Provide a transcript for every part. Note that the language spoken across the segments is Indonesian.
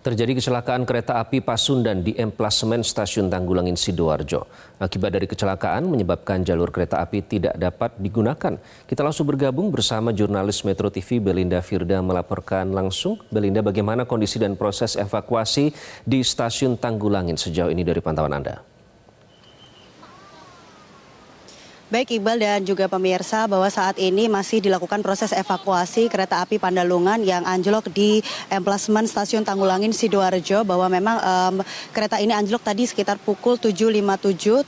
Terjadi kecelakaan kereta api Pasundan di emplasemen stasiun Tanggulangin Sidoarjo. Akibat dari kecelakaan menyebabkan jalur kereta api tidak dapat digunakan. Kita langsung bergabung bersama jurnalis Metro TV Belinda Firda melaporkan langsung. Belinda bagaimana kondisi dan proses evakuasi di stasiun Tanggulangin sejauh ini dari pantauan Anda? Baik Iqbal dan juga pemirsa bahwa saat ini masih dilakukan proses evakuasi kereta api Pandalungan yang anjlok di emplasmen stasiun Tanggulangin Sidoarjo. Bahwa memang um, kereta ini anjlok tadi sekitar pukul 7.57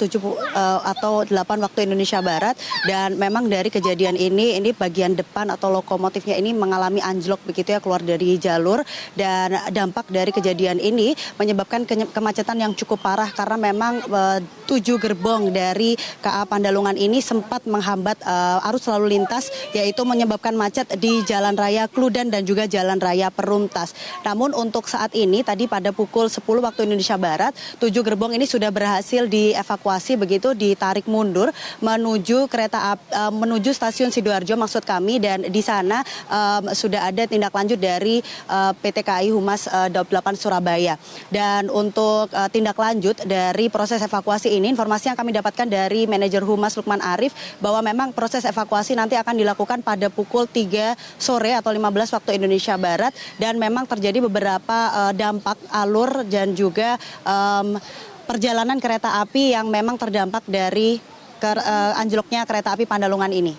7, uh, atau 8 waktu Indonesia Barat. Dan memang dari kejadian ini ini bagian depan atau lokomotifnya ini mengalami anjlok begitu ya keluar dari jalur. Dan dampak dari kejadian ini menyebabkan kemacetan yang cukup parah karena memang uh, tujuh gerbong dari KA Pandalungan ini ini sempat menghambat uh, arus lalu lintas yaitu menyebabkan macet di Jalan Raya Kludan dan juga Jalan Raya Peruntas. Namun untuk saat ini tadi pada pukul 10 waktu Indonesia Barat, tujuh gerbong ini sudah berhasil dievakuasi begitu ditarik mundur menuju kereta uh, menuju stasiun Sidoarjo maksud kami dan di sana um, sudah ada tindak lanjut dari uh, PT KAI Humas uh, 8 Surabaya. Dan untuk uh, tindak lanjut dari proses evakuasi ini informasi yang kami dapatkan dari manajer Humas Lukman Arif bahwa memang proses evakuasi nanti akan dilakukan pada pukul 3 sore atau 15 waktu Indonesia Barat dan memang terjadi beberapa uh, dampak alur dan juga um, perjalanan kereta api yang memang terdampak dari ker, uh, anjloknya kereta api Pandalungan ini.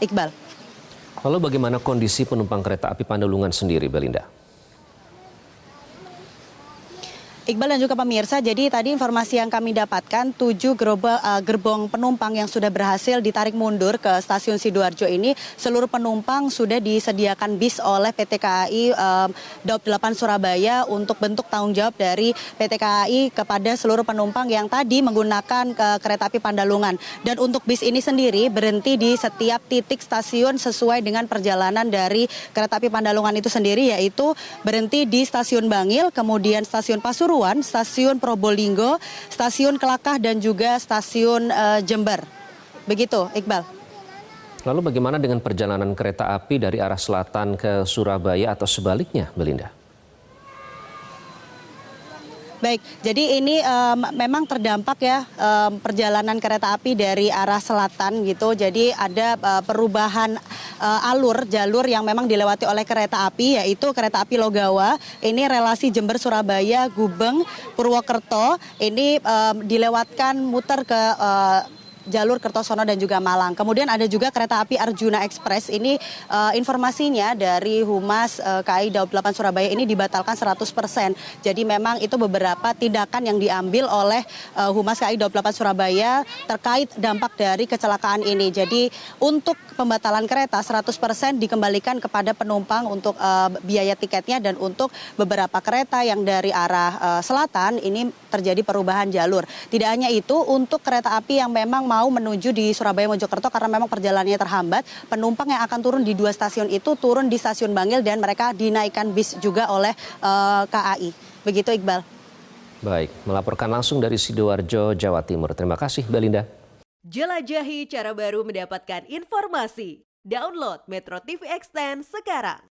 Iqbal. Lalu bagaimana kondisi penumpang kereta api Pandalungan sendiri, Belinda? Iqbal dan juga pemirsa, jadi tadi informasi yang kami dapatkan, tujuh uh, gerbong penumpang yang sudah berhasil ditarik mundur ke stasiun Sidoarjo ini, seluruh penumpang sudah disediakan bis oleh PT KAI um, Daup 8 Surabaya untuk bentuk tanggung jawab dari PT KAI kepada seluruh penumpang yang tadi menggunakan ke kereta api Pandalungan. Dan untuk bis ini sendiri berhenti di setiap titik stasiun sesuai dengan perjalanan dari kereta api Pandalungan itu sendiri, yaitu berhenti di stasiun Bangil, kemudian stasiun Pasuruan, Pasuruan, stasiun Probolinggo, stasiun Kelakah dan juga stasiun uh, Jember. Begitu, Iqbal. Lalu bagaimana dengan perjalanan kereta api dari arah selatan ke Surabaya atau sebaliknya, Belinda? Baik, jadi ini um, memang terdampak ya um, perjalanan kereta api dari arah selatan gitu. Jadi ada uh, perubahan alur jalur yang memang dilewati oleh kereta api yaitu kereta api Logawa. Ini relasi Jember Surabaya Gubeng Purwokerto ini dilewatkan muter ke jalur Kertosono dan juga Malang. Kemudian ada juga kereta api Arjuna Express. Ini uh, informasinya dari Humas uh, KAI Daup 8 Surabaya ini dibatalkan 100%. Jadi memang itu beberapa tindakan yang diambil oleh uh, Humas KAI Daup 8 Surabaya terkait dampak dari kecelakaan ini. Jadi untuk pembatalan kereta 100% dikembalikan kepada penumpang untuk uh, biaya tiketnya dan untuk beberapa kereta yang dari arah uh, selatan ini terjadi perubahan jalur. Tidak hanya itu untuk kereta api yang memang mau menuju di Surabaya Mojokerto karena memang perjalanannya terhambat. Penumpang yang akan turun di dua stasiun itu turun di stasiun Bangil dan mereka dinaikkan bis juga oleh uh, eh, KAI. Begitu Iqbal. Baik, melaporkan langsung dari Sidoarjo, Jawa Timur. Terima kasih Belinda. Jelajahi cara baru mendapatkan informasi. Download Metro TV Extend sekarang.